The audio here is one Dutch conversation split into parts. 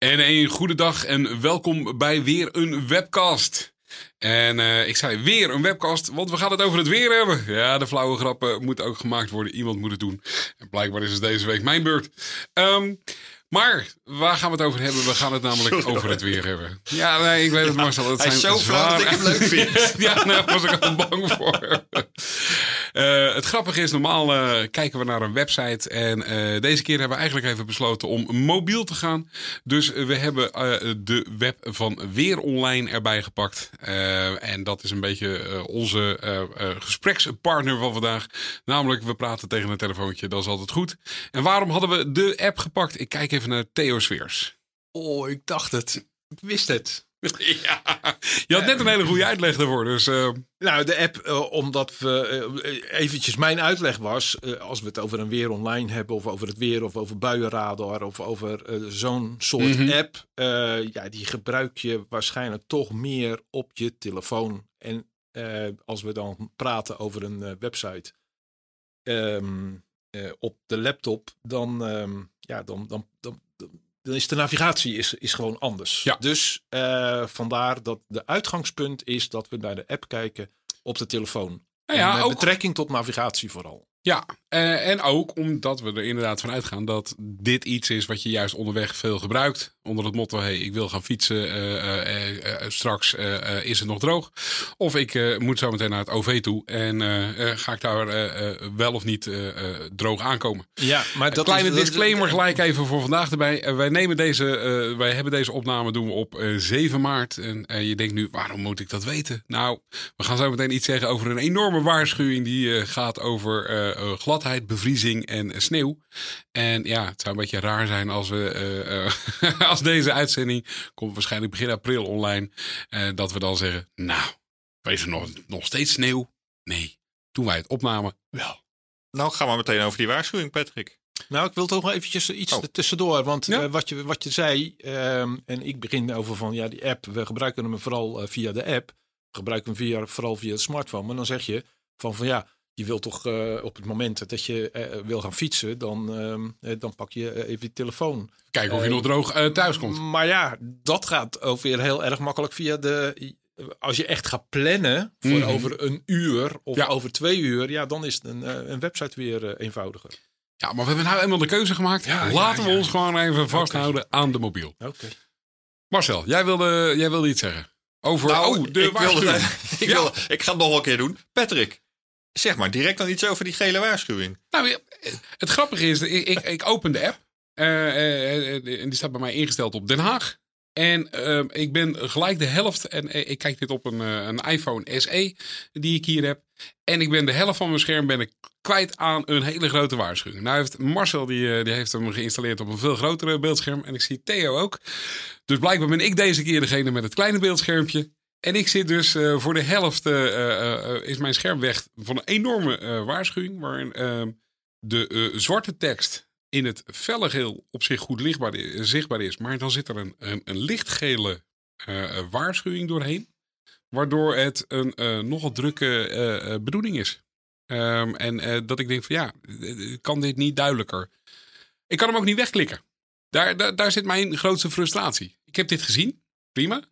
En een goede dag en welkom bij weer een webcast. En uh, ik zei weer een webcast, want we gaan het over het weer hebben. Ja, de flauwe grappen moeten ook gemaakt worden. Iemand moet het doen. En blijkbaar is het deze week mijn beurt. Um, maar waar gaan we het over hebben? We gaan het namelijk Sorry, over het weer hebben. Ja, nee, ik weet het, Marcel. Het Hij is zijn zo flauw dat ik hem leuk vind. ja, daar was ik al bang voor. Uh, het grappige is, normaal uh, kijken we naar een website. En uh, deze keer hebben we eigenlijk even besloten om mobiel te gaan. Dus we hebben de web van Weer Online erbij gepakt. en dat is een beetje onze gesprekspartner van vandaag. Namelijk, we praten tegen een telefoontje, dat is altijd goed. En waarom hadden we de app gepakt? Ik kijk even naar Theo Sweers. Oh, ik dacht het. Ik wist het. ja, je had net een hele goede uitleg daarvoor. Dus, uh... Nou, de app, uh, omdat we uh, eventjes mijn uitleg was, als we het over een weer online hebben, of over het weer, of over buienradar, of over zo'n soort Mhm. mm -hmm. app, ja, die gebruik je waarschijnlijk toch meer op je telefoon. En als we dan praten over een website um, op de laptop, dan, um, ja, dan, dan, dan, dan is de navigatie is, is gewoon anders. Ja. Dus uh, vandaar dat de uitgangspunt is dat we naar de app kijken op de telefoon. Ja, met ook... betrekking tot navigatie vooral. Ja, uh, en ook omdat we er inderdaad van uitgaan dat dit iets is wat je juist onderweg veel gebruikt. Onder het motto, hey, ik wil gaan fietsen, uh, straks is het nog droog. Of ik moet zo meteen naar het OV toe en ga ik daar wel of niet droog aankomen. Ja, maar dat Kleine is, disclaimer gelijk even voor vandaag erbij. wij, nemen deze, wij hebben deze opname doen we op 7 maart. En je denkt nu, waarom moet ik dat weten? Nou, we gaan zo meteen iets zeggen over een enorme waarschuwing die gaat over gladheid, bevriezing en sneeuw. En ja, het zou een beetje raar zijn als we uh, als deze uitzending komt waarschijnlijk begin april online, dat we dan zeggen, nou, wees er nog, nog steeds sneeuw? Nee, toen wij het opnamen, wel. Nou, gaan we meteen over die waarschuwing, Patrick. Nou, ik wil toch nog eventjes iets oh. tussendoor. Want ja? uh, wat, je, wat je zei, um, en ik begin over van ja, die app, we gebruiken hem vooral uh, via de app. We gebruiken hem via, vooral via het smartphone. Maar dan zeg je van, van ja, je wil toch uh, op het moment dat je uh, wil gaan fietsen, dan, uh, dan pak je even je telefoon. Kijken of je nog droog thuis komt. Maar ja, dat gaat ook weer heel erg makkelijk via de. Als je echt gaat plannen voor mm -hmm. over een uur of ja. over twee uur, ja, dan is een, een website weer eenvoudiger. Ja, maar we hebben nou eenmaal de keuze gemaakt. Ja, Laten ja, we ons gewoon even vasthouden okay. aan de mobiel. Oké. Okay. Marcel, jij wilde, jij wilde iets zeggen. Over nou, oh, de ik, wilde, ik, wilde, ik ga het nog wel een keer doen. Patrick, Zeg maar direct dan iets over die gele waarschuwing. Nou, het grappige is, ik, ik, ik open de app. Uh, uh, uh, en die staat bij mij ingesteld op Den Haag. En ehm, ik ben gelijk de helft. En eh, ik kijk dit op een, een iPhone SE die ik hier heb. En ik ben de helft van mijn scherm ben ik kwijt aan een hele grote waarschuwing. Nou heeft Marcel die, eh, die heeft hem geïnstalleerd op een veel grotere beeldscherm. En ik zie Theo ook. Dus blijkbaar ben ik deze keer degene met het kleine beeldschermpje. En ik zit dus uh, voor de helft uh, uh, is mijn scherm weg van een enorme waarschuwing. Waarin ehm, de zwarte tekst in het felle geel op zich goed lichtbaar zichtbaar is. Maar dan zit er een, een, lichtgele waarschuwing doorheen. Waardoor het een nogal drukke bedoeling is. Um, en dat ik denk van ja, kan dit niet duidelijker? Ik kan hem ook niet wegklikken. Daar, daar, daar zit mijn grootste frustratie. Ik heb dit gezien, prima.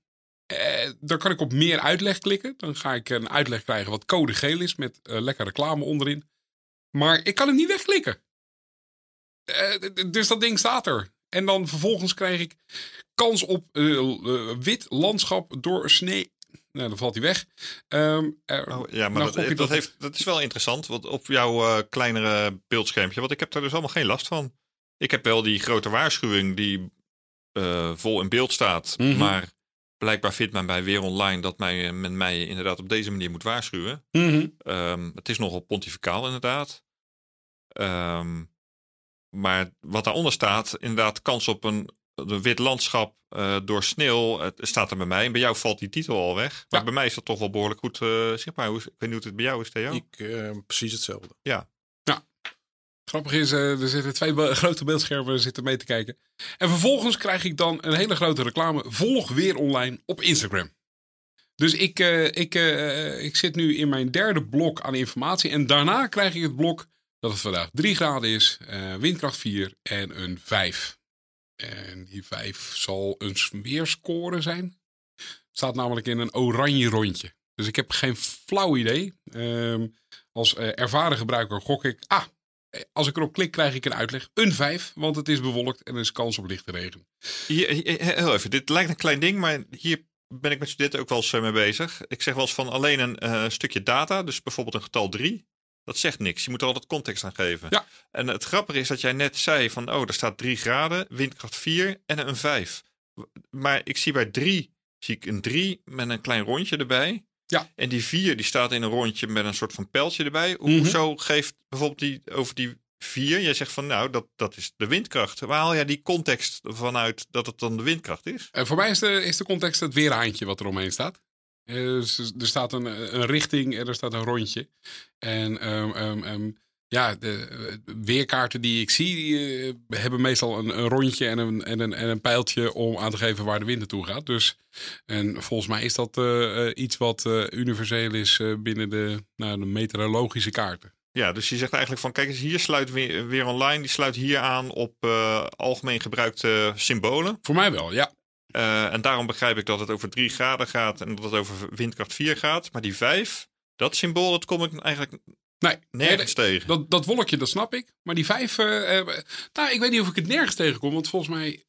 Uh, dan kan ik op meer uitleg klikken. Dan ga ik een uitleg krijgen wat code geel is met uh, lekker reclame onderin. Maar ik kan hem niet wegklikken. Uh, dus dat ding staat er. En dan vervolgens krijg ik kans op wit landschap door sneeuw. Nou, dan valt hij weg. Um, oh, ja, maar nou, dat, dat, dat, heeft, dat is wel interessant. Want op jouw kleinere beeldschermpje. Want ik heb daar dus allemaal geen last van. Ik heb wel die grote waarschuwing die vol in beeld staat. Mhm. Mm -hmm. Maar blijkbaar vindt men bij Weer Online dat mij, men mij inderdaad op deze manier moet waarschuwen. Mm -hmm. um, het is nogal pontificaal inderdaad. Um, maar wat daaronder staat, inderdaad kans op een een wit landschap door sneeuw. Het staat er bij mij. En bij jou valt die titel al weg. Maar bij mij is dat toch wel behoorlijk goed zichtbaar. Hoe, ik weet niet hoe het bij jou is, Theo. Ik, precies hetzelfde. Ja. Grappig is, er zitten twee grote beeldschermen zitten mee te kijken. En vervolgens krijg ik dan een hele grote reclame. Volg weer online op Instagram. Dus ik, uh, ik, uh, ik zit nu in mijn derde blok aan informatie. En daarna krijg ik het blok dat het vandaag 3 graden is, windkracht 4 en een 5. En die 5 zal een weerscore zijn. Staat namelijk in een oranje rondje. Dus ik heb geen flauw idee. Um, als ervaren gebruiker gok ik. Ah, als ik erop klik, krijg ik een uitleg. Een 5, want het is bewolkt en er is kans op lichte regen. Hier, heel even, dit lijkt een klein ding, maar hier ben ik met studenten ook wel eens mee bezig. Ik zeg wel eens van alleen een uh, stukje data, dus bijvoorbeeld een getal 3, dat zegt niks. Je moet er altijd context aan geven. Ja. En het grappige is dat jij net zei van, oh, er staat 3 graden, windkracht 4 en een 5. Maar ik zie bij 3, zie ik een 3 met een klein rondje erbij. Ja. En die 4 die staat in een rondje met een soort van pijltje erbij. Hoezo mm -hmm. geeft bijvoorbeeld die over die 4, jij zegt van nou, dat, dat is de windkracht. Waar haal jij die context vanuit dat het dan de windkracht is? En voor mij is de, is de context het weerhaantje wat er omheen staat. Dus er staat een, een richting en er staat een rondje. En um, um, um, ja, de weerkaarten die ik zie, die, uh, hebben meestal een, een rondje en een, en, een, en een pijltje om aan te geven waar de wind naartoe gaat. Dus, en volgens mij is dat uh, iets wat uh, universeel is binnen de, nou, de meteorologische kaarten. Ja, dus je zegt eigenlijk van, kijk eens, hier sluit weer, weer online, die sluit hier aan op algemeen gebruikte symbolen. Voor mij wel, ja. En daarom begrijp ik dat het over 3 graden gaat en dat het over windkracht 4 gaat. Maar die 5, dat symbool, dat kom ik eigenlijk nee, nergens nee, tegen. Dat, dat wolkje, dat snap ik. Maar die 5, uh, nou, ik weet niet of ik het nergens tegenkom. Want volgens mij,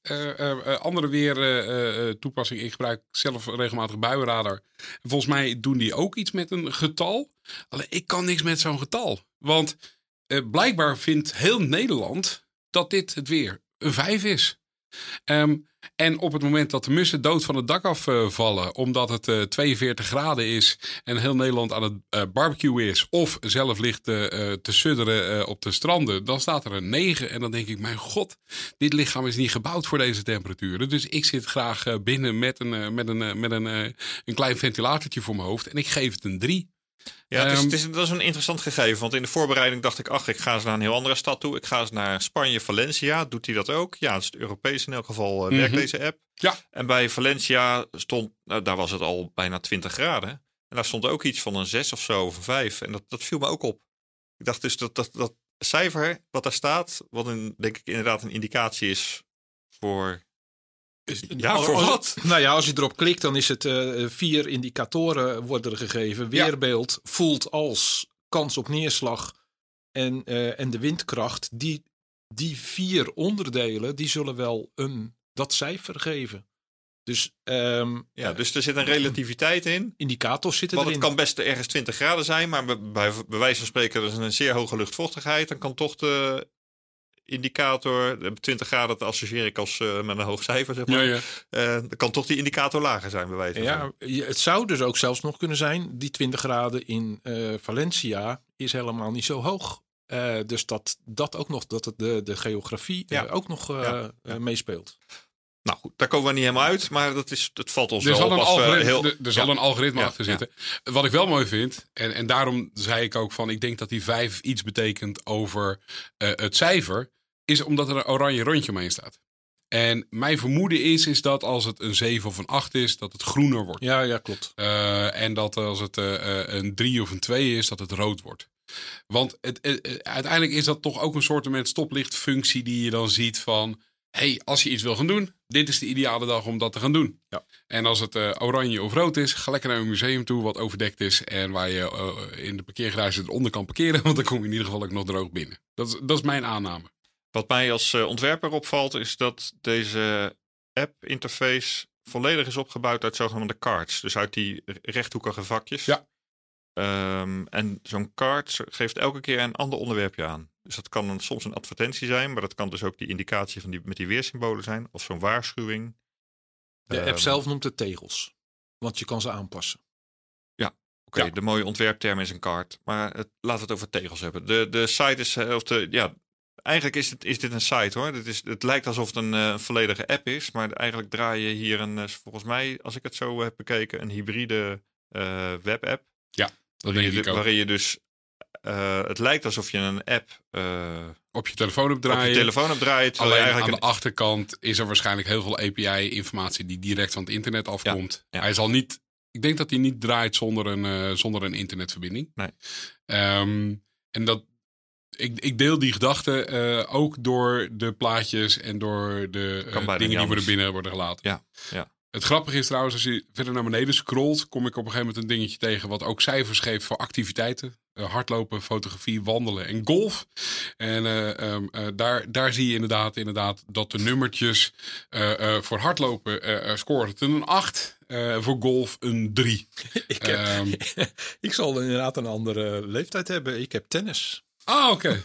andere weer toepassingen, ik gebruik zelf regelmatig buienradar. En volgens mij doen die ook iets met een getal. Alleen ik kan niks met zo'n getal. Want blijkbaar vindt heel Nederland dat dit het weer een 5 is. Um, en op het moment dat de mussen dood van het dak afvallen, uh, omdat het uh, 42 graden is en heel Nederland aan het uh, barbecue is, of zelf ligt te sudderen op de stranden, dan staat er een 9. En dan denk ik, mijn god, dit lichaam is niet gebouwd voor deze temperaturen. Dus ik zit graag binnen met een, met een, met een, een klein ventilatortje voor mijn hoofd en ik geef het een 3. Ja, het is, het is, dat is een interessant gegeven. Want in de voorbereiding dacht ik, ach, ik ga eens naar een heel andere stad toe. Ik ga eens naar Spanje, Valencia. Doet hij dat ook? Ja, het is het Europees in elk geval. Uh, werkt mm -hmm. deze app. Ja. En bij Valencia stond, nou, daar was het al bijna 20 graden. En daar stond ook iets van een 6 of zo, of een 5. En dat, dat viel me ook op. Ik dacht dus dat dat, dat cijfer wat daar staat, wat een, denk ik inderdaad een indicatie is voor ja, voor wat? Nou ja, als je erop klikt, dan is het uh, vier indicatoren worden er gegeven. Weerbeeld ja. voelt als kans op neerslag en, uh, en de windkracht. Die, die vier onderdelen, die zullen wel een, dat cijfer geven. Dus, um, ja, dus er zit een relativiteit in. Indicators zitten Want erin. het kan best ergens 20 graden zijn, maar bij, bij, bij wijze van spreken er is een zeer hoge luchtvochtigheid. Dan kan toch de indicator, 20 graden dat associeer ik als uh, met een hoog cijfer, zeg maar. Ja, ja. Uh, dan kan toch die indicator lager zijn, bij wijze van. Ja, het zou dus ook zelfs nog kunnen zijn, die 20 graden in uh, Valencia is helemaal niet zo hoog. dus dat, dat ook nog, dat het de, de geografie ja. ook nog meespeelt. Nou goed, daar komen we niet helemaal uit, maar dat, is, dat valt ons er wel op. Algoritme, heel... Er, er zal een algoritme achter zitten. Wat ik wel mooi vind, en, en daarom zei ik ook van, ik denk dat die 5 iets betekent over het cijfer is omdat er een oranje rondje omheen staat. En mijn vermoeden is, is dat als het een 7 of een 8 is, dat het groener wordt. Ja, ja, klopt. Uh, en dat als het uh, een 3 of een 2 is, dat het rood wordt. Want het, het, uiteindelijk is dat toch ook een soort met stoplichtfunctie die je dan ziet van... hey, als je iets wil gaan doen, dit is de ideale dag om dat te gaan doen. Ja. En als het uh, oranje of rood is, ga lekker naar een museum toe wat overdekt is. En waar je in de parkeergarage eronder kan parkeren, want dan kom je in ieder geval ook nog droog binnen. Dat is, dat is mijn aanname. Wat mij als uh, ontwerper opvalt, is dat deze app-interface volledig is opgebouwd uit zogenaamde cards. Dus uit die rechthoekige vakjes. Ja. Um, en zo'n card geeft elke keer een ander onderwerpje aan. Dus dat kan een, soms een advertentie zijn, maar dat kan dus ook die indicatie van die, met die weersymbolen zijn. Of zo'n waarschuwing. De um, app zelf noemt het tegels, want je kan ze aanpassen. Ja, oké. Okay, ja. De mooie ontwerpterm is een kaart. Maar het, laten we het over tegels hebben. De, de site is, of de, ja, eigenlijk is, het, is dit een site hoor. Het, is, het lijkt alsof het een uh, volledige app is. Maar eigenlijk draai je hier een, uh, volgens mij, als ik het zo heb bekeken, een hybride uh, webapp. Ja, dat denk je, ik ook. waarin je dus. het lijkt alsof je een app op je telefoon op draait. Op je telefoon op draait. Alleen eigenlijk aan de achterkant is er waarschijnlijk heel veel API-informatie die direct van het internet afkomt. Ja, ja. Hij zal niet. Ik denk dat hij niet draait zonder een, zonder een internetverbinding. Nee. Um, en dat, ik, ik deel die gedachte uh, ook door de plaatjes en door de uh, dingen die worden binnen worden gelaten. Ja, ja. Het grappige is trouwens, als je verder naar beneden scrolt, kom ik op een gegeven moment een dingetje tegen wat ook cijfers geeft voor activiteiten. Uh, hardlopen, fotografie, wandelen en golf. En um, daar, daar zie je inderdaad, inderdaad dat de nummertjes voor hardlopen scoren het een 8. voor golf een 3. ik, heb, um, ik zal inderdaad een andere leeftijd hebben. Ik heb tennis. Ah, oké. Okay.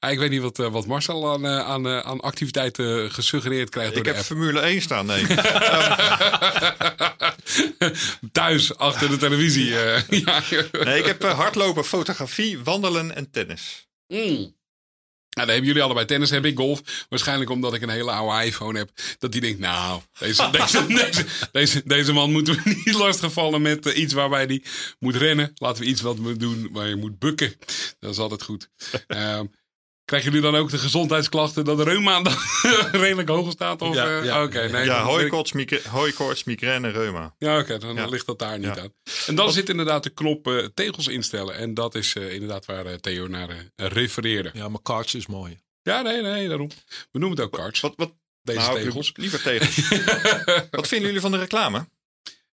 Ja, ik weet niet wat, uh, wat Marcel aan, uh, aan, uh, aan activiteiten gesuggereerd krijgt. Ik door heb app. Formule 1 staan, nee. Thuis, achter de televisie. ja. Nee, ik heb hardlopen, fotografie, wandelen en tennis. Mm. Nou, dan hebben jullie allebei tennis, heb ik golf. Waarschijnlijk omdat ik een hele oude iPhone heb. Dat die denkt, nou, deze, deze, deze, deze, deze man moeten we niet lastigvallen met uh, iets waarbij hij moet rennen. Laten we iets wat we doen waar je moet bukken. Dat is altijd goed. Um, Krijgen jullie dan ook de gezondheidsklachten dat de reuma dan redelijk hoog staat? Of, ja, uh, ja, okay, nee, ja hooikoorts, hooikoorts, migraine, reuma. Ja, oké, okay, dan ja. ligt dat daar niet aan. En dan Wat? zit inderdaad de knop uh, tegels instellen. En dat is uh, inderdaad waar uh, Theo naar refereerde. Ja, maar cards is mooi. Ja, nee, nee, daarom. We noemen het ook cards. Wat, wat, Deze nou, tegels. Liever tegels. wat vinden jullie van de reclame?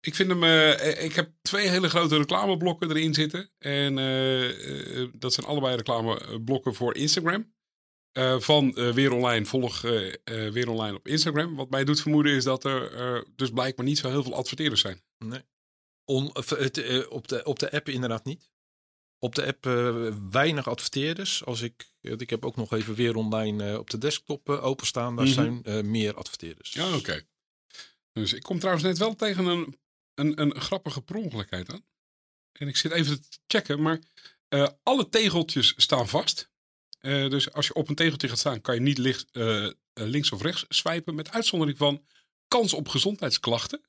Ik vind hem. Uh, ik heb twee hele grote reclameblokken erin zitten. En uh, uh, dat zijn allebei reclameblokken voor Instagram. Van Weer Online, volg Weer Online op Instagram. Wat mij doet vermoeden is dat er dus blijkbaar niet zo heel veel adverteerders zijn. Nee. On, het, op, de, op de app inderdaad niet. Op de app weinig adverteerders. Als ik, ik heb ook nog even Weer Online op de desktop openstaan. Daar mm -hmm. zijn meer adverteerders. Ja, oké. Okay. Dus ik kom trouwens net wel tegen een, een, een grappige perongelijkheid aan. En ik zit even te checken, maar alle tegeltjes staan vast. Uh, dus als je op een tegeltje gaat staan, kan je niet licht, uh, links of rechts swipen. Met uitzondering van kans op gezondheidsklachten.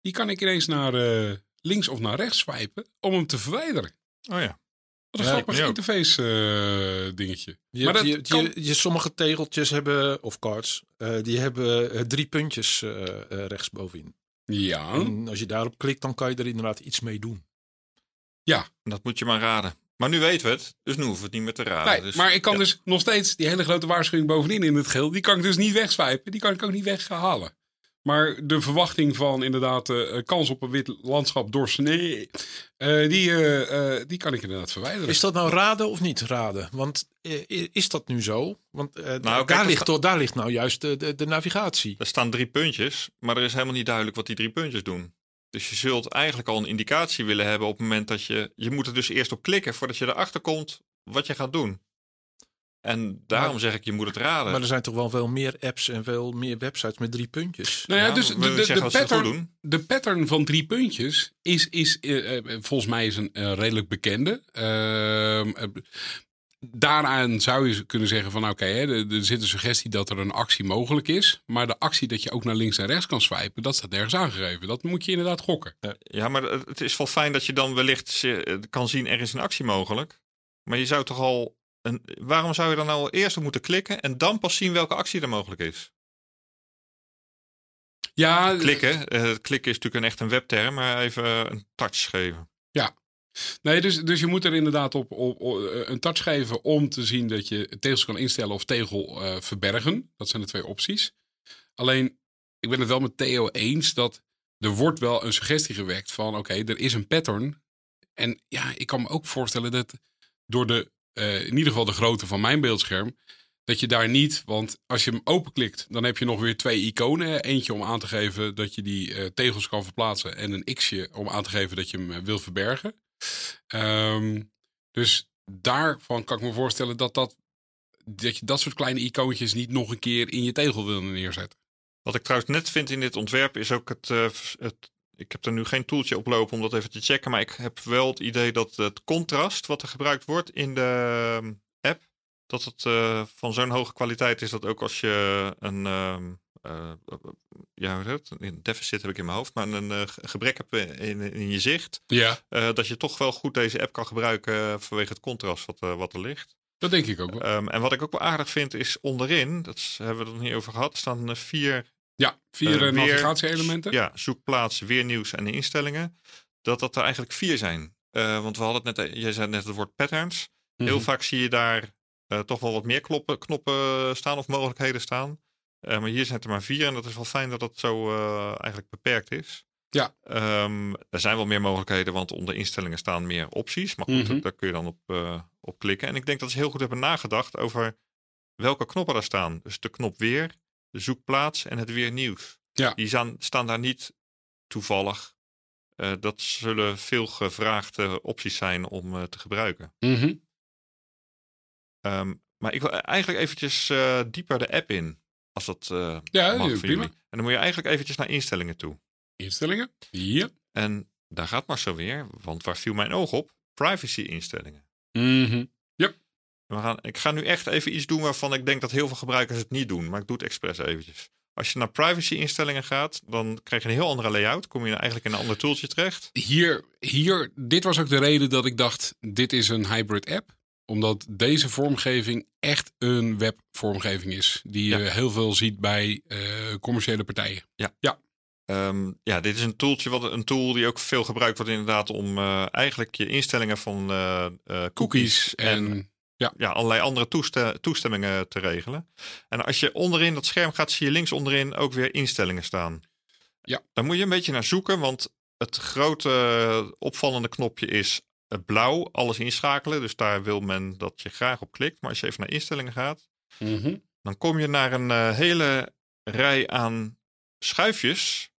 Die kan ik ineens naar uh, links of naar rechts swipen om hem te verwijderen. Oh ja. Wat een Ja, grappig interface dingetje. Je, maar je, kan- je, je- sommige tegeltjes hebben, of cards, eh, die hebben eh, drie puntjes eh eh, rechtsbovenin. Ja, En als je daarop klikt, dan kan je er inderdaad iets mee doen. Dat moet je maar raden. Maar nu weten we het, dus nu hoeven we het niet meer te raden. nee, dus, maar ik kan ja. dus nog steeds die hele grote waarschuwing bovenin in het geel. Die kan ik dus niet wegswipen. Die kan ik ook niet weghalen. Maar de verwachting van inderdaad eh, kans op een wit landschap door sneeuw. eh, die, eh, eh, die kan ik inderdaad verwijderen. Is dat nou raden of niet raden? Want eh, is dat nu zo? Want eh, kijk, daar, ligt, sta- daar ligt nou juist de, de, de navigatie. Er staan drie puntjes, maar er is helemaal niet duidelijk wat die drie puntjes doen. Dus je zult eigenlijk al een indicatie willen hebben op het moment dat je... Je moet er dus eerst op klikken voordat je erachter komt wat je gaat doen. En daarom Maar- zeg ik, je moet het raden. Maar er zijn toch wel veel meer apps en veel meer websites met drie puntjes. Nou ja, Ja, dus de, de, pattern, de pattern van drie puntjes is, is eh, eh, volgens mij is een eh, redelijk bekende. Ehm, eh, daaraan zou je kunnen zeggen van oké, hè, er, er zit een suggestie dat er een actie mogelijk is. Maar de actie dat je ook naar links en rechts kan swipen, dat staat nergens aangegeven. Dat moet je inderdaad gokken. Ja, maar het is wel fijn dat je dan wellicht kan zien er is een actie mogelijk. Maar je zou toch al... Een, waarom zou je dan nou eerst op moeten klikken en dan pas zien welke actie er mogelijk is? Ja, Klikken, eh, klikken is natuurlijk een echt een webterm, maar even een touch geven. Nee, dus, dus je moet er inderdaad op, op, op, eh, een touch geven om te zien dat je tegels kan instellen of tegel eh, verbergen. Dat zijn de twee opties. Alleen, ik ben het wel met Theo eens dat er wordt wel een suggestie gewekt van oké, er is een pattern. En ja, ik kan me ook voorstellen dat door de, eh, in ieder geval de grootte van mijn beeldscherm, dat je daar niet, want als je hem openklikt, dan heb je nog weer twee iconen. Eentje om aan te geven dat je die eh, tegels kan verplaatsen en een x'je om aan te geven dat je hem eh, wil verbergen. Ehm, dus daarvan kan ik me voorstellen dat, dat, dat je dat soort kleine icoontjes niet nog een keer in je tegel wil neerzetten. Wat ik trouwens net vind in dit ontwerp is ook het, het. Ik heb er nu geen toeltje oplopen om dat even te checken. Maar ik heb wel het idee dat het contrast wat er gebruikt wordt in de ehm, app. dat het van zo'n hoge kwaliteit is dat ook als je een, ehm, ja, het, een deficit heb ik in mijn hoofd, maar een gebrek hebt in, in je zicht, ja. dat je toch wel goed deze app kan gebruiken vanwege het contrast wat, wat er ligt. Dat denk ik ook wel. Ehm, en wat ik ook wel aardig vind is onderin, dat hebben we het nog niet over gehad, staan vier ja, vier uh, navigatie-elementen. Ja, zoekplaats, weernieuws en instellingen. Dat dat er eigenlijk vier zijn. Uh, want we hadden het net, jij zei net het woord patterns. Heel mhm. vaak zie je daar uh, toch wel wat meer knoppen, knoppen staan of mogelijkheden staan. maar hier zijn er maar vier en dat is wel fijn dat dat zo eigenlijk beperkt is. Ja. Um, er zijn wel meer mogelijkheden, want onder instellingen staan meer opties. Maar goed, mm daar kun je dan op, op klikken. En ik denk dat ze heel goed hebben nagedacht over welke knoppen er staan. Dus de knop weer, de zoekplaats en het weer nieuws. Ja. Die staan, staan daar niet toevallig. Uh, dat zullen veel gevraagde opties zijn om uh, te gebruiken. Mm um, maar ik wil eigenlijk eventjes uh, dieper de app in. Als dat ja, mag prima. En dan moet je eigenlijk eventjes naar instellingen toe. Instellingen? Ja. En daar gaat maar zo weer. Want waar viel mijn oog op? Privacy instellingen. Mm we gaan, ik ga nu echt even iets doen waarvan ik denk dat heel veel gebruikers het niet doen. Maar ik doe het expres eventjes. Als je naar privacy instellingen gaat, dan krijg je een heel andere layout. Kom je eigenlijk in een ander tooltje terecht. Hier, hier, dit was ook de reden dat ik dacht, dit is een hybrid app. Omdat deze vormgeving echt een webvormgeving is. Die je heel veel ziet bij uh, commerciële partijen. Ja. Ja. Um, ja, dit is een tooltje, wat, een tool die ook veel gebruikt wordt inderdaad om uh, eigenlijk je instellingen van uh, cookies, cookies en, en ja. ja, allerlei andere toestemmingen te regelen. En als je onderin dat scherm gaat, zie je links onderin ook weer instellingen staan. Ja. Daar moet je een beetje naar zoeken, want het grote opvallende knopje is blauw, alles inschakelen. Dus daar wil men dat je graag op klikt. Maar als je even naar instellingen gaat, mhm. dan kom je naar een uh, hele rij aan schuifjes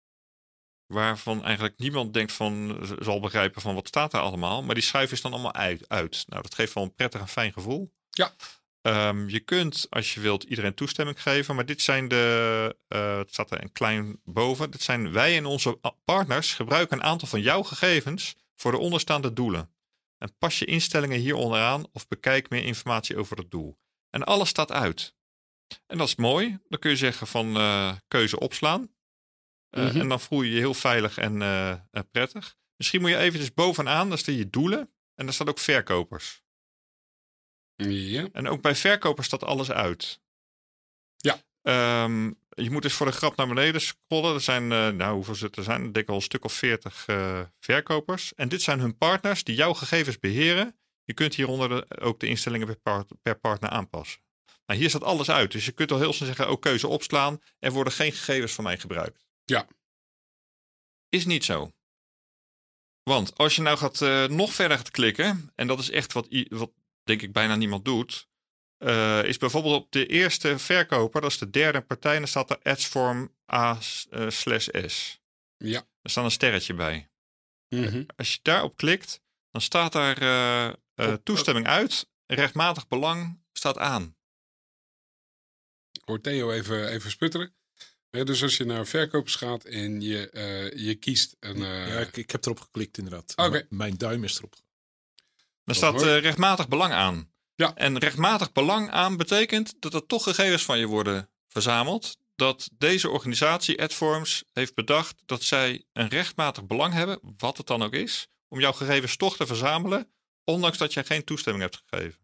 waarvan eigenlijk niemand denkt van zal begrijpen van wat staat er allemaal. Maar die schuiven is dan allemaal uit. uit. Nou, dat geeft wel een prettig en fijn gevoel. Ja. Um, je kunt, als je wilt, iedereen toestemming geven. Maar dit zijn de, uh, het staat er een klein boven. Dit zijn wij en onze partners gebruiken een aantal van jouw gegevens voor de onderstaande doelen. En pas je instellingen hier onderaan of bekijk meer informatie over het doel. En alles staat uit. En dat is mooi. Dan kun je zeggen van uh, keuze opslaan. Uh, En dan voel je je heel veilig en uh, prettig. Misschien moet je eventjes bovenaan, daar staan je doelen. En daar staat ook verkopers. Ja. En ook bij verkopers staat alles uit. Ja. Um, je moet dus voor de grap naar beneden scrollen. Er zijn, uh, nou hoeveel zitten er zijn? Ik denk al een stuk of veertig verkopers. En dit zijn hun partners die jouw gegevens beheren. Je kunt hieronder de, ook de instellingen per, part, per partner aanpassen. Nou, hier staat alles uit. Dus je kunt al heel snel zeggen, ook keuze opslaan. Er worden geen gegevens van mij gebruikt. Ja. Is niet zo. Want als je nou gaat uh, nog verder gaat klikken, en dat is echt wat, wat denk ik bijna niemand doet, uh, is bijvoorbeeld op de eerste verkoper, dat is de derde partij, dan staat er adsform A uh, slash S. Ja. Er staat een sterretje bij. Mm -hmm. Als je daarop klikt, dan staat daar toestemming uit, rechtmatig belang staat aan. Ik hoor Theo even, even sputteren dus als je naar verkopers gaat en je, uh, je kiest een. Uh... Ja, ik, ik, heb erop geklikt inderdaad. Okay. Mijn duim is erop. Er staat uh, rechtmatig belang aan. Ja. En rechtmatig belang aan betekent dat er toch gegevens van je worden verzameld. Dat deze organisatie, AdForms, heeft bedacht dat zij een rechtmatig belang hebben, wat het dan ook is, om jouw gegevens toch te verzamelen, ondanks dat jij geen toestemming hebt gegeven.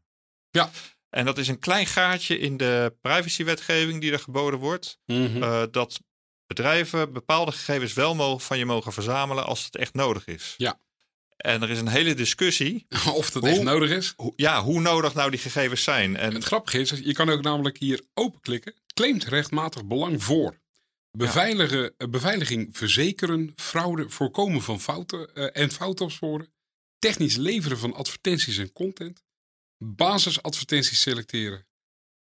Ja. En dat is een klein gaatje in de privacywetgeving die er geboden wordt. Mm uh, dat bedrijven bepaalde gegevens wel mogen, van je mogen verzamelen als het echt nodig is. Ja. En er is een hele discussie. Of dat hoe, echt nodig is? Hoe, ja, hoe nodig nou die gegevens zijn. En het grappige is, je kan ook namelijk hier openklikken. Claimt rechtmatig belang voor. Beveiligen, ja. Beveiliging verzekeren, fraude, voorkomen van fouten uh, en fouten opsporen. Technisch leveren van advertenties en content basisadvertenties selecteren,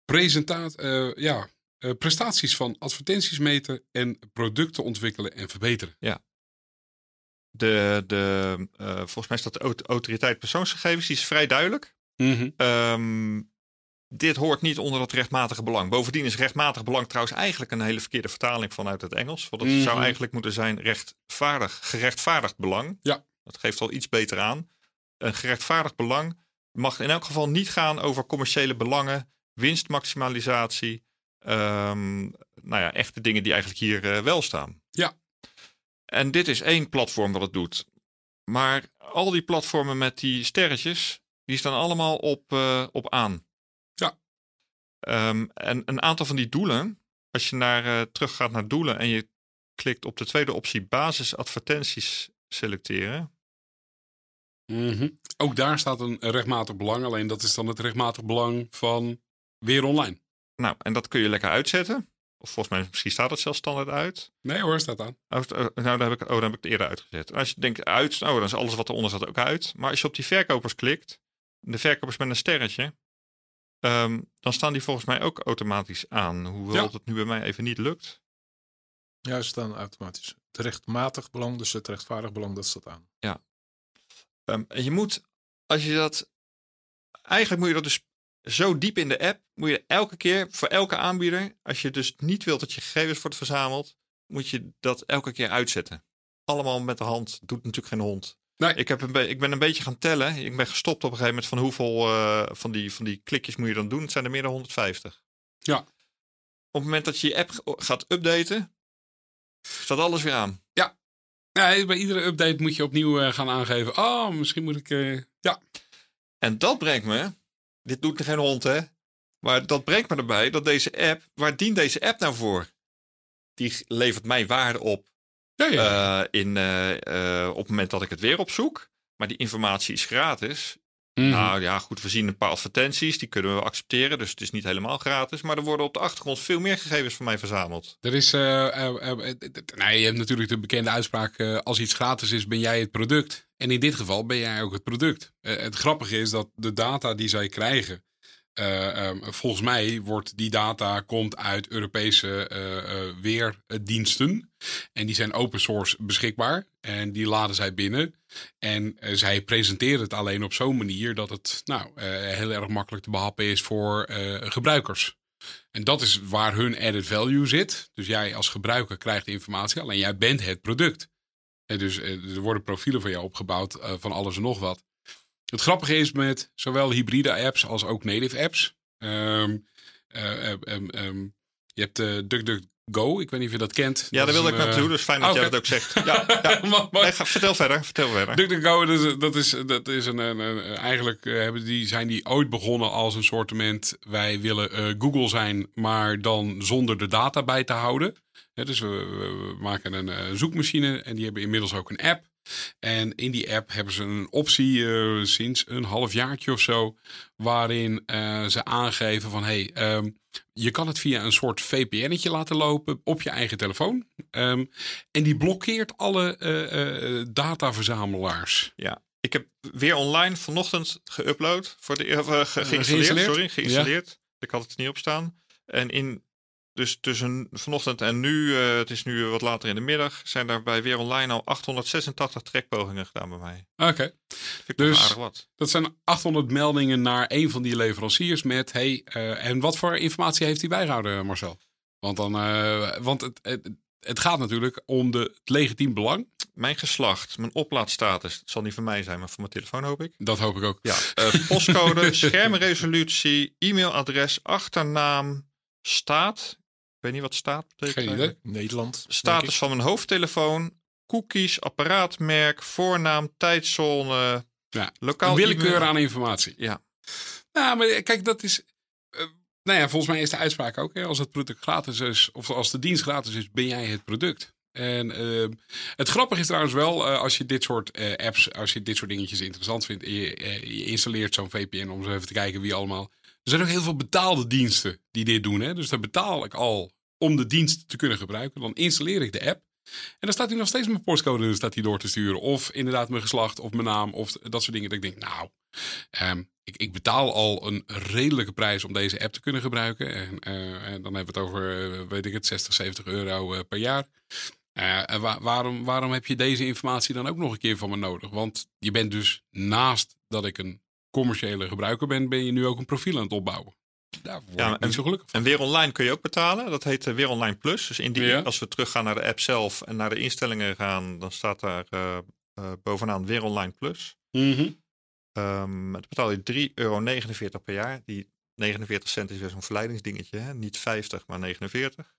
presentaat, uh, ja, uh, prestaties van advertenties meten en producten ontwikkelen en verbeteren. Ja. De, de, uh, volgens mij staat de autoriteit persoonsgegevens, die is vrij duidelijk. Mm -hmm. um, dit hoort niet onder dat rechtmatige belang. Bovendien is rechtmatig belang trouwens eigenlijk een hele verkeerde vertaling vanuit het Engels. Want het mm -hmm. zou eigenlijk moeten zijn rechtvaardig, gerechtvaardigd belang. Ja. Dat geeft al iets beter aan. Een gerechtvaardigd belang mag in elk geval niet gaan over commerciële belangen, winstmaximalisatie. Um, nou ja, echte dingen die eigenlijk hier wel staan. Ja. En dit is één platform wat het doet. Maar al die platformen met die sterretjes, die staan allemaal op, uh, op aan. Ja. Um, en een aantal van die doelen, als je naar, uh, terug gaat naar doelen en je klikt op de tweede optie basisadvertenties selecteren. Mm -hmm. Ook daar staat een rechtmatig belang, alleen dat is dan het rechtmatig belang van weer online. Nou, en dat kun je lekker uitzetten. Of volgens mij, misschien staat het zelfs standaard uit. Nee hoor, staat aan. Oh, oh nou, dan heb, ik, oh, dan heb ik het eerder uitgezet. En als je denkt uit, oh, dan is alles wat eronder staat ook uit. Maar als je op die verkopers klikt, de verkopers met een sterretje, um, dan staan die volgens mij ook automatisch aan. Hoewel ja. dat nu bij mij even niet lukt. Ja, ze staan automatisch. Het rechtmatig belang, dus het rechtvaardig belang, dat staat aan. Ja. Um, en je moet, als je dat, eigenlijk moet je dat dus zo diep in de app moet je elke keer voor elke aanbieder, als je dus niet wilt dat je gegevens wordt verzameld, moet je dat elke keer uitzetten. Allemaal met de hand. Doet natuurlijk geen hond. Nee. Ik, heb een ik ben een beetje gaan tellen. Ik ben gestopt op een gegeven moment van hoeveel uh, van, die, van die klikjes moet je dan doen. Het zijn er meer dan 150. Ja. Op het moment dat je je app gaat updaten, staat alles weer aan. Ja. Ja bij iedere update moet je opnieuw uh, gaan aangeven. Oh, misschien moet ik. Uh, ja. En dat brengt me dit doet geen hond, hè? Maar dat brengt me erbij dat deze app, waar dient deze app nou voor? Die levert mij waarde op ja, ja. Uh, in, uh, op het moment dat ik het weer opzoek. Maar die informatie is gratis. Mm. Nou ja, goed, we zien een paar advertenties, die kunnen we accepteren. Dus het is niet helemaal gratis. Maar er worden op de achtergrond veel meer gegevens van mij verzameld. Er is, uh, nou, je hebt natuurlijk de bekende uitspraak: als iets gratis is, ben jij het product. En in dit geval ben jij ook het product. het grappige is dat de data die zij krijgen, um, volgens mij wordt die data komt uit Europese weerdiensten. En die zijn open source beschikbaar. En die laden zij binnen. En zij presenteren het alleen op zo'n manier dat het nou, heel erg makkelijk te behappen is voor gebruikers. En dat is waar hun added value zit. Dus jij als gebruiker krijgt informatie, alleen jij bent het product. En dus er worden profielen van jou opgebouwd van alles en nog wat. Het grappige is met zowel hybride apps als ook native apps. Uh, um, um, je hebt uh, DuckDuckGo, ik weet niet of je dat kent. Ja, daar wilde ik naartoe, dus fijn dat oh, jij dat ook zegt. Ja, ja. maar, maar, nee, ga, vertel verder, vertel verder. DuckDuckGo, dat is, dat is, dat is een, een, een, eigenlijk hebben die, zijn die ooit begonnen als een sortiment, wij willen uh, Google zijn, maar dan zonder de data bij te houden. Ja, dus we, we, maken een uh, zoekmachine en die hebben inmiddels ook een app. En in die app hebben ze een optie uh, sinds een halfjaartje of zo, waarin uh, ze aangeven van hey, um, je kan het via een soort VPN'tje laten lopen op je eigen telefoon. Um, en die blokkeert alle uh, dataverzamelaars. Ja, ik heb weer online vanochtend geüpload, voor de, ge, geïnstalleerd, geïnstalleerd, sorry, geïnstalleerd. Ja. Ik had het niet op staan. En in dus tussen vanochtend en nu, uh, het is nu wat later in de middag, zijn daar bij Weer Online al 886 trekpogingen gedaan bij mij. Oké. Okay. Dus wat. dat zijn 800 meldingen naar een van die leveranciers met, hey, uh, en wat voor informatie heeft hij bijgehouden, Marcel? Want, dan, uh, want het, het, het, gaat natuurlijk om de, het legitiem belang. Mijn geslacht, mijn oplaadstatus, het zal niet van mij zijn, maar van mijn telefoon hoop ik. Dat hoop ik ook. Ja, postcode, schermresolutie, e-mailadres, achternaam, staat weet niet wat staat betekent. Geen idee. Nederland. Status van mijn hoofdtelefoon, cookies, apparaatmerk, voornaam, tijdzone, ja, lokaal. willekeur aan informatie. Ja. Nou, maar kijk, dat is. Uh, nou ja, volgens mij is de uitspraak ook: hè, als het product gratis is, of als de dienst gratis is, ben jij het product. En uh, het grappige is trouwens wel, uh, als je dit soort uh, apps, als je dit soort dingetjes interessant vindt, en je, je installeert zo'n VPN om eens even te kijken wie allemaal er zijn ook heel veel betaalde diensten die dit doen. Hè? Dus daar betaal ik al om de dienst te kunnen gebruiken. Dan installeer ik de app. En dan staat hij nog steeds mijn postcode staat hij door te sturen. Of inderdaad mijn geslacht of mijn naam of dat soort dingen. Dat ik denk, nou, um, ik, ik, betaal al een redelijke prijs om deze app te kunnen gebruiken. En, en dan hebben we het over, uh, weet ik het, 60, 70 euro uh, per jaar. waarom, waarom heb je deze informatie dan ook nog een keer van me nodig? Want je bent dus naast dat ik een commerciële gebruiker bent, ben je nu ook een profiel aan het opbouwen. Daar word ja, en, niet zo gelukkig En weer online kun je ook betalen. Dat heet uh, weer online plus. Dus in die, als we teruggaan naar de app zelf en naar de instellingen gaan, dan staat daar uh, uh, bovenaan weer online plus. Mm Um, dan betaal je 3,49 euro per jaar. Die 49 cent is weer zo'n verleidingsdingetje. Hè? Niet 50, maar 49.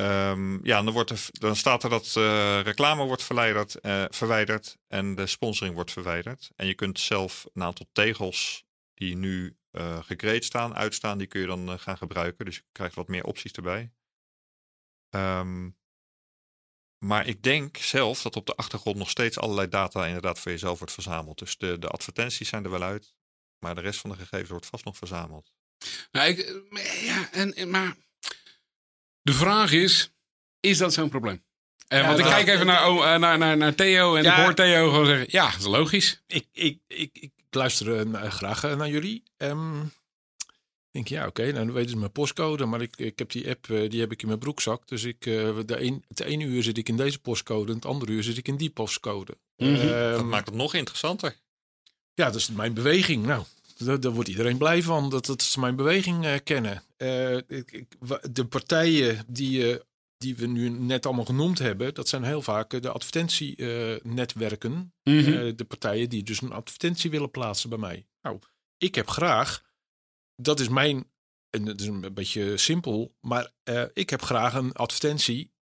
Um, ja, dan, wordt er, dan staat er dat uh, reclame wordt verwijderd, uh, verwijderd en de sponsoring wordt verwijderd. En je kunt zelf een aantal tegels die nu uh, staan, uitstaan, die kun je dan gaan gebruiken. Dus je krijgt wat meer opties erbij. Um, maar ik denk zelf dat op de achtergrond nog steeds allerlei data inderdaad voor jezelf wordt verzameld. Dus de, de advertenties zijn er wel uit, maar de rest van de gegevens wordt vast nog verzameld. Nou, ik, ja, en, maar de vraag is, is dat zo'n probleem? Eh, want ik kijk even naar, oh, naar, naar, naar Theo en ik hoor Theo gewoon zeggen, ja, dat is logisch. Ik, ik, ik, ik luister uh, graag uh, naar jullie. Um, denk ja, oké, okay, nou, dan weten ze mijn postcode, maar ik, ik heb die app, uh, die heb ik in mijn broekzak. Dus ik, de een, het ene uur zit ik in deze postcode, en het andere uur zit ik in die postcode. Mm -hmm. uh, dat maakt het nog interessanter. Ja, dat is mijn beweging. Nou, daar, daar wordt iedereen blij van, dat, dat ze mijn beweging uh, kennen. Ik, ik, de partijen die, die we nu net allemaal genoemd hebben, dat zijn heel vaak de advertentienetwerken. Mm -hmm. de partijen die dus een advertentie willen plaatsen bij mij. Nou, ik heb graag dat is mijn, en het is een beetje simpel, maar ik heb graag een advertentie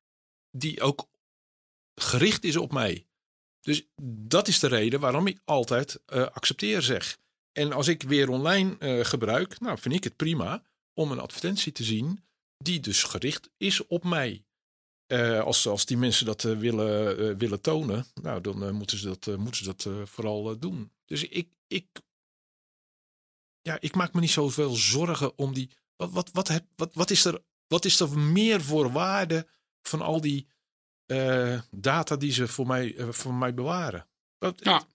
die ook gericht is op mij. Dus dat is de reden waarom ik altijd uh, accepteer zeg. En als ik weer online uh, gebruik, nou vind ik het prima om een advertentie te zien die dus gericht is op mij. als, als die mensen dat willen, willen tonen, nou dan moeten ze dat, moeten ze dat vooral doen. Dus ik, ik ja, ik maak me niet zoveel zorgen om die. Wat, wat, wat, wat, wat, is, er, wat is er meer voor waarde van al die data die ze voor mij, voor mij bewaren? Ja.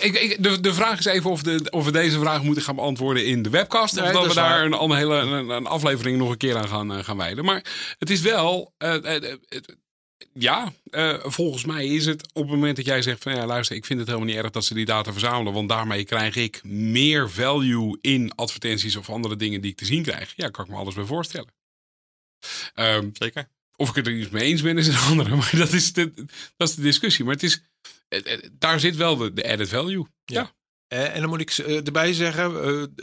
Ik, ik, de, de vraag is even of, de, of we deze vraag moeten gaan beantwoorden in de webcast. Nee, of dat, dat we daar een, een hele een, een, aflevering nog een keer aan gaan, uh, gaan wijden. Maar het is wel ja, uh, volgens mij is het op het moment dat jij zegt van ja, luister, ik vind het helemaal niet erg dat ze die data verzamelen, want daarmee krijg ik meer value in advertenties of andere dingen die ik te zien krijg. Ja, kan ik me alles bij voorstellen. Um, Zeker. Of ik het er iets mee eens ben, is een andere. Maar dat is de, dat is de discussie. Maar het is, eh, eh, daar zit wel de, de added value. Ja. ja. en dan moet ik erbij zeggen,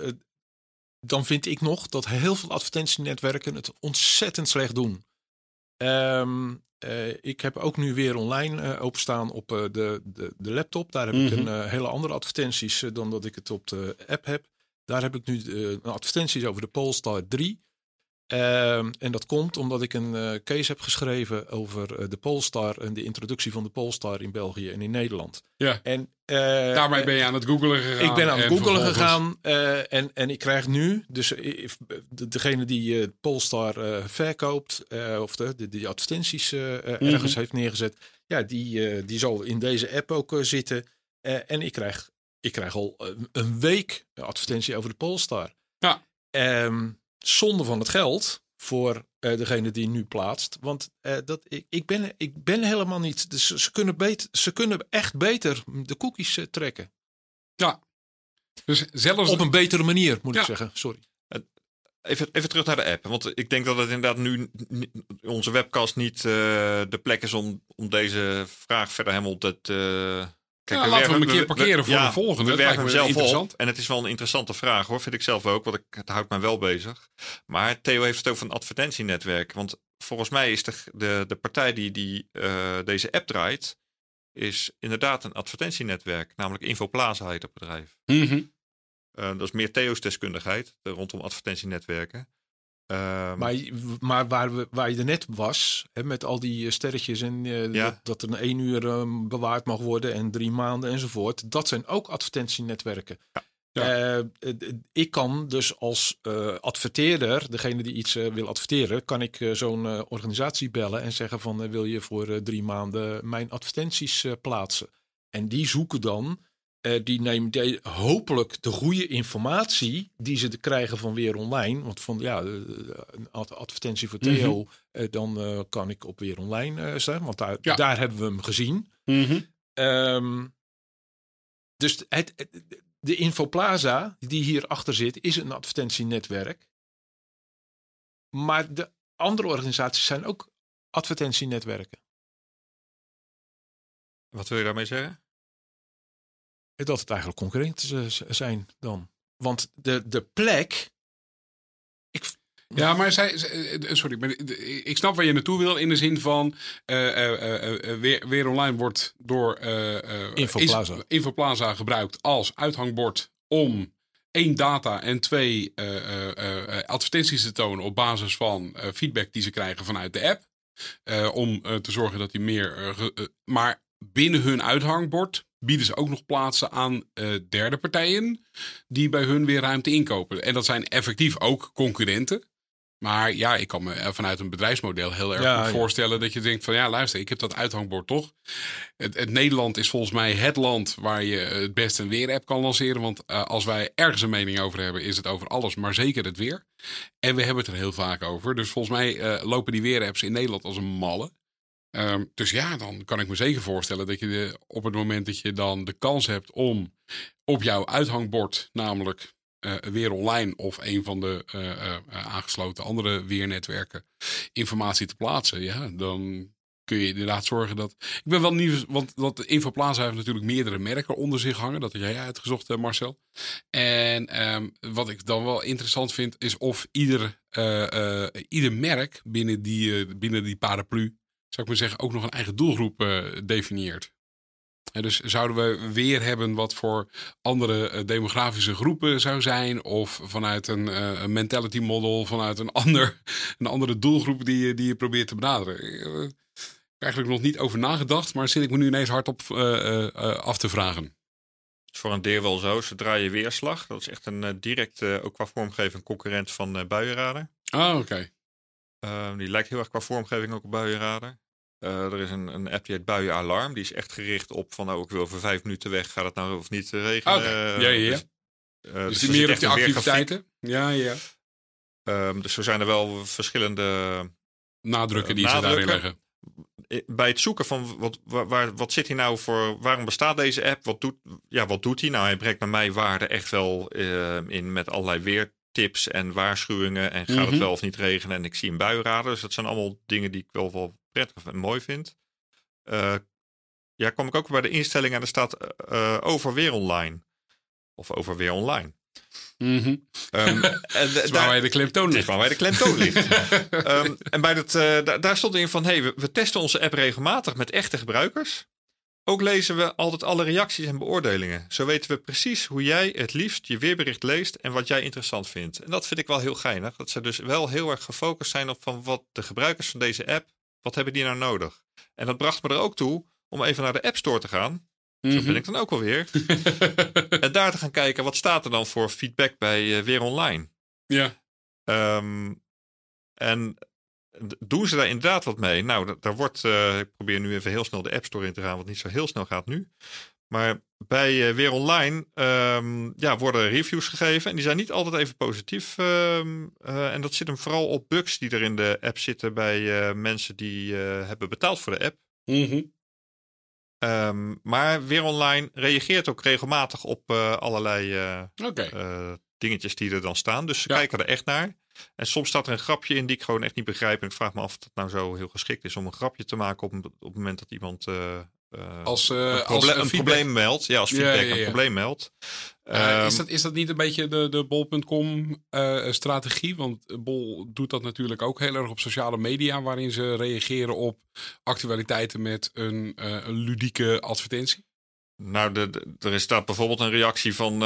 dan vind ik nog dat heel veel advertentienetwerken het ontzettend slecht doen. Um, uh, ik heb ook nu weer online uh, openstaan op uh, de, de, de, laptop. Daar heb mm -hmm. ik een hele andere advertenties dan dat ik het op de app heb. Daar heb ik nu advertenties over de Polestar 3. Ehm, en dat komt omdat ik een uh, case heb geschreven over uh, de Polestar en de introductie van de Polestar in België en in Nederland. Ja. En uh, daarmee ben je aan het googelen gegaan. Ik ben aan het googelen gegaan en, en ik krijg nu, dus degene die Polestar verkoopt of de, de, die advertenties ergens mm -hmm. heeft neergezet, ja, die, die zal in deze app ook zitten. en ik krijg, ik krijg al een week advertentie over de Polestar. Ja. Um, zonde van het geld voor uh, degene die nu plaatst. Want uh, dat, ik, ik, ben, ik ben helemaal niet. Dus ze, kunnen beter, ze kunnen echt beter de cookies uh, trekken. Ja. Dus zelfs op een betere manier, moet ja. ik zeggen. Sorry. Even, even terug naar de app. Want ik denk dat het inderdaad nu onze webcast niet de plek is om, om deze vraag verder helemaal te, Kijk, ja, laten we hem een keer parkeren voor de volgende. We werken hem zelf op. En het is wel een interessante vraag hoor, vind ik zelf ook. Want ik, het houdt mij wel bezig. Maar Theo heeft het over een advertentienetwerk. Want volgens mij is de, de, de partij die, die uh, deze app draait, is inderdaad een advertentienetwerk. Namelijk Infoplaza heet het bedrijf. Mm -hmm. uh, dat is meer Theo's deskundigheid rondom advertentienetwerken. Um, maar, maar waar, we, waar je er net was, hè, met al die eh, sterretjes en uh, ja. dat, dat er een één uur um, bewaard mag worden en drie maanden enzovoort, dat zijn ook advertentienetwerken. Ja. Ja. Uh, ik kan dus als uh, adverteerder, degene die iets wil adverteren, kan ik zo'n organisatie bellen en zeggen van wil je voor drie maanden mijn advertenties plaatsen. En die zoeken dan uh, die neemt de, hopelijk de goede informatie die ze krijgen van weer online. Want van ja, een advertentie voor Theo, mm -hmm. uh, dan uh, kan ik op weer online staan. Want daar, ja. daar hebben we hem gezien. Mm -hmm. um, dus het, het, de Infoplaza die hierachter zit, is een advertentienetwerk. Maar de andere organisaties zijn ook advertentienetwerken. Wat wil je daarmee zeggen? Dat het eigenlijk concurrenten zijn dan. Want de, de plek. Ik, ja, maar zij, sorry, maar ik snap waar je naartoe wil in de zin van weer, weer online wordt door Infoplaza. Infoplaza gebruikt als uithangbord om één data en twee advertenties te tonen op basis van feedback die ze krijgen vanuit de app. om te zorgen dat die meer. maar binnen hun uithangbord bieden ze ook nog plaatsen aan derde partijen die bij hun weer ruimte inkopen. En dat zijn effectief ook concurrenten. Maar ja, ik kan me vanuit een bedrijfsmodel heel erg goed voorstellen dat je denkt van ja, luister, ik heb dat uithangbord toch. Het, het, Nederland is volgens mij het land waar je het best een weer-app kan lanceren. Want uh, als wij ergens een mening over hebben, is het over alles, maar zeker het weer. En we hebben het er heel vaak over. Dus volgens mij uh, lopen die weer-apps in Nederland als een malle. Um, dus ja, dan kan ik me zeker voorstellen dat je op het moment dat je dan de kans hebt om op jouw uithangbord, namelijk uh, weer online of een van de uh, uh, aangesloten andere weernetwerken informatie te plaatsen, ja, dan kun je inderdaad zorgen dat. Ik ben wel nieuw, want dat Infoplaza heeft natuurlijk meerdere merken onder zich hangen. Dat heb jij uitgezocht, Marcel. En um, wat ik dan wel interessant vind, is of ieder, ieder merk binnen die, binnen die paraplu, zou ik maar zeggen, ook nog een eigen doelgroep definieert. En dus zouden we weer hebben wat voor andere uh, demografische groepen zou zijn? Of vanuit een, uh, een mentality model, vanuit een, ander, een andere doelgroep die, je, die je probeert te benaderen? Uh, eigenlijk nog niet over nagedacht, maar zit ik me nu ineens hardop af te vragen. Voor een deel wel zo. Zodra je weerslag, dat is echt een direct, ook qua vormgeving, concurrent van buienraden. Ah, oké. Okay. Die lijkt heel erg qua vormgeving ook op buienraden. Uh, er is een, een app die heet Buienalarm. Die is echt gericht op van nou, ik wil voor vijf minuten weg. Gaat het nou of niet regenen? Okay. Uh, ja, ja, ja. Dus, uh, dus, dus meer op die activiteiten? Ja, ja. Um, dus zo zijn er wel verschillende nadrukken die nadrukken. ze daarin leggen. Bij het zoeken van wat, waar, wat zit hier nou voor, waarom bestaat deze app? Wat doet, ja, wat doet hij? Nou, hij brengt bij mij waarde echt wel in met allerlei weertips en waarschuwingen. En gaat mm -hmm. het wel of niet regenen? En ik zie een buienradar. Dus dat zijn allemaal dingen die ik wel, wel prettig en mooi vind. Uh, ja, kom ik ook bij de instellingen en er staat uh, over weer online. Of over weer online. Mm -hmm. um, en daar, waar wij de klemtoon ligt. Waar wij de klemtoon ligt. um, en bij dat, uh, daar, daar stond in van, hey, we, we, testen onze app regelmatig met echte gebruikers. Ook lezen we altijd alle reacties en beoordelingen. Zo weten we precies hoe jij het liefst je weerbericht leest en wat jij interessant vindt. En dat vind ik wel heel geinig. Dat ze dus wel heel erg gefocust zijn op van wat de gebruikers van deze app wat hebben die nou nodig? En dat bracht me er ook toe om even naar de App Store te gaan. Mm -hmm. Zo ben mhm. ik dan ook alweer. en daar te gaan kijken, wat staat er dan voor feedback bij uh, Weer Online? Ja. Um, en doen ze daar inderdaad wat mee? Nou, daar wordt, uh, ik probeer nu even heel snel de App Store in te gaan, wat niet zo heel snel gaat nu. Maar bij uh, Weer Online um, ja, worden reviews gegeven. En die zijn niet altijd even positief. Um, uh, en dat zit hem vooral op bugs die er in de app zitten bij mensen die hebben betaald voor de app. Mm -hmm. um, maar Weer Online reageert ook regelmatig op allerlei okay. Dingetjes die er dan staan. Dus ze ja. kijken er echt naar. En soms staat er een grapje in die ik gewoon echt niet begrijp. En ik vraag me af of het nou zo heel geschikt is om een grapje te maken op, op het moment dat iemand uh, als, uh, een, proble als een probleem meldt. Ja, als feedback ja, ja, ja. een probleem meldt. Uh, um, is, dat, is dat niet een beetje de, de bol.com strategie? Want Bol doet dat natuurlijk ook heel erg op sociale media, waarin ze reageren op actualiteiten met een, een ludieke advertentie. Nou, de, de, er staat bijvoorbeeld een reactie van.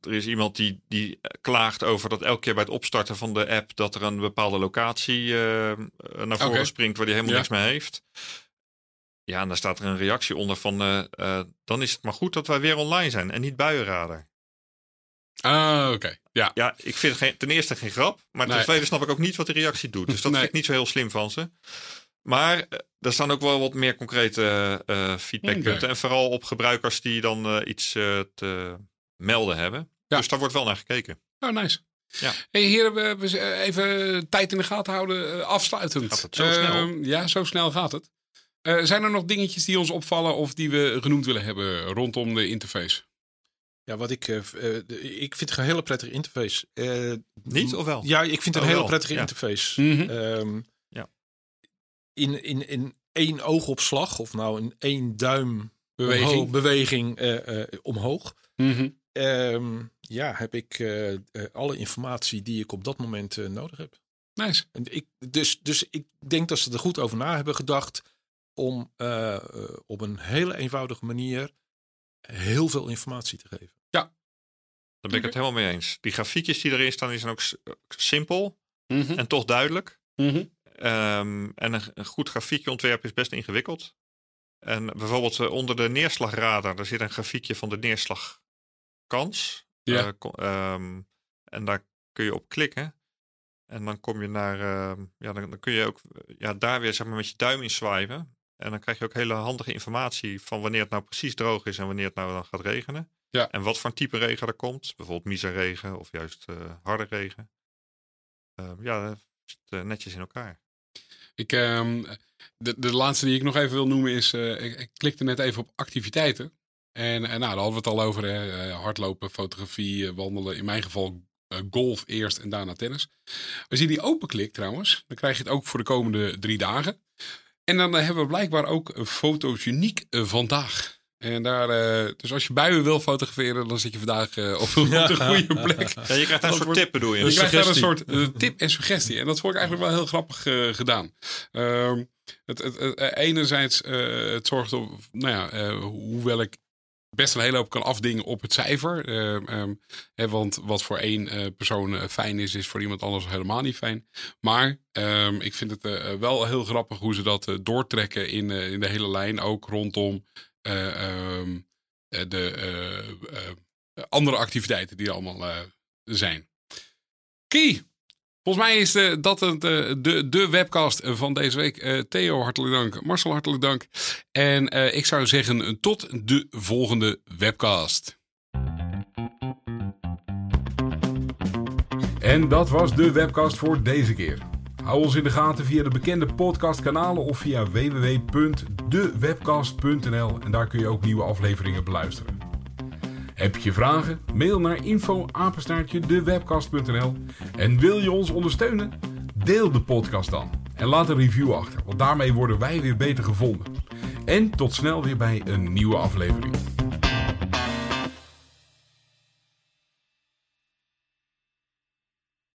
Er is iemand die, die klaagt over dat elke keer bij het opstarten van de app dat er een bepaalde locatie naar voren okay. springt waar die helemaal niks mee heeft. Ja, en daar staat er een reactie onder van, uh, uh, dan is het maar goed dat wij weer online zijn en niet buienradar. Ah, oké. Ja. ja, ik vind geen, ten eerste geen grap, maar ten tweede snap ik ook niet wat de reactie doet. Dus dat nee. vind ik niet zo heel slim van ze. Maar uh, er staan ook wel wat meer concrete feedbackpunten. Okay. En vooral op gebruikers die dan iets te melden hebben. Ja. Dus daar wordt wel naar gekeken. Oh, nice. Ja. Hey, heren, we, we even tijd in de gaten houden, afsluitend. Gaat het zo snel? Ehm, ja, zo snel gaat het. Uh, zijn er nog dingetjes die ons opvallen of die we genoemd willen hebben rondom de interface? Ja, wat ik, uh, ik vind het een hele prettige interface. Uh, Niet of wel? Ja, ik vind het oh, een hele prettige ja. interface. Mm -hmm. um, ja. In, in, in één oogopslag, of nou in één duim beweging, beweging omhoog. Mhm. Ehm, ja, heb ik alle informatie die ik op dat moment nodig heb. Nice. En ik, dus, dus ik denk dat ze er goed over na hebben gedacht om op een hele eenvoudige manier heel veel informatie te geven. Ja, daar ben ik het helemaal mee eens. Die grafiekjes die erin staan, die zijn ook simpel mhm. en toch duidelijk. Mhm. Ehm, en een, een, goed grafiekje ontwerpen is best ingewikkeld. En bijvoorbeeld onder de neerslagradar, daar zit een grafiekje van de neerslagkans. Ja. Uh, um, en daar kun je op klikken. En dan kom je naar, uh, ja, dan, dan, kun je ook ja, daar weer zeg maar, met je duim in swipen. En dan krijg je ook hele handige informatie van wanneer het nou precies droog is en wanneer het nou dan gaat regenen. Ja. En wat voor type regen er komt. Bijvoorbeeld miseregen of juist uh, harde regen. Uh, ja, dat zit netjes in elkaar. Ik, ehm, de, de laatste die ik nog even wil noemen is, ik, ik, klikte net even op activiteiten. En, en nou, daar hadden we het al over. Hè. hardlopen, fotografie, wandelen. In mijn geval golf eerst en daarna tennis. Als je die openklikt trouwens, dan krijg je het ook voor de komende drie dagen. En dan hebben we blijkbaar ook een fotogeniek vandaag. En daar, uh, dus als je buien wil fotograferen, dan zit je vandaag uh, op, de goede plek. Ja, je krijgt daar een soort tip, bedoel je? Je krijgt daar een soort uh, tip en suggestie. En dat vond ik eigenlijk wel heel grappig gedaan. Ehm, het, het, het, enerzijds, het zorgt op, nou ja, hoewel ik best een hele hoop kan afdingen op het cijfer. Um, hè, want wat voor één persoon fijn is, is voor iemand anders helemaal niet fijn. Maar um, ik vind het wel heel grappig hoe ze dat doortrekken in, in de hele lijn. Ook rondom de andere activiteiten die er allemaal zijn. Key. Volgens mij is de, dat de, de, de webcast van deze week. Theo, hartelijk dank. Marcel, hartelijk dank. En ik zou zeggen tot de volgende webcast. En dat was de webcast voor deze keer. Hou ons in de gaten via de bekende podcastkanalen of via www.dewebcast.nl en daar kun je ook nieuwe afleveringen beluisteren. Heb je vragen? Mail naar info@dewebcast.nl en wil je ons ondersteunen? Deel de podcast dan en laat een review achter, want daarmee worden wij weer beter gevonden. En tot snel weer bij een nieuwe aflevering.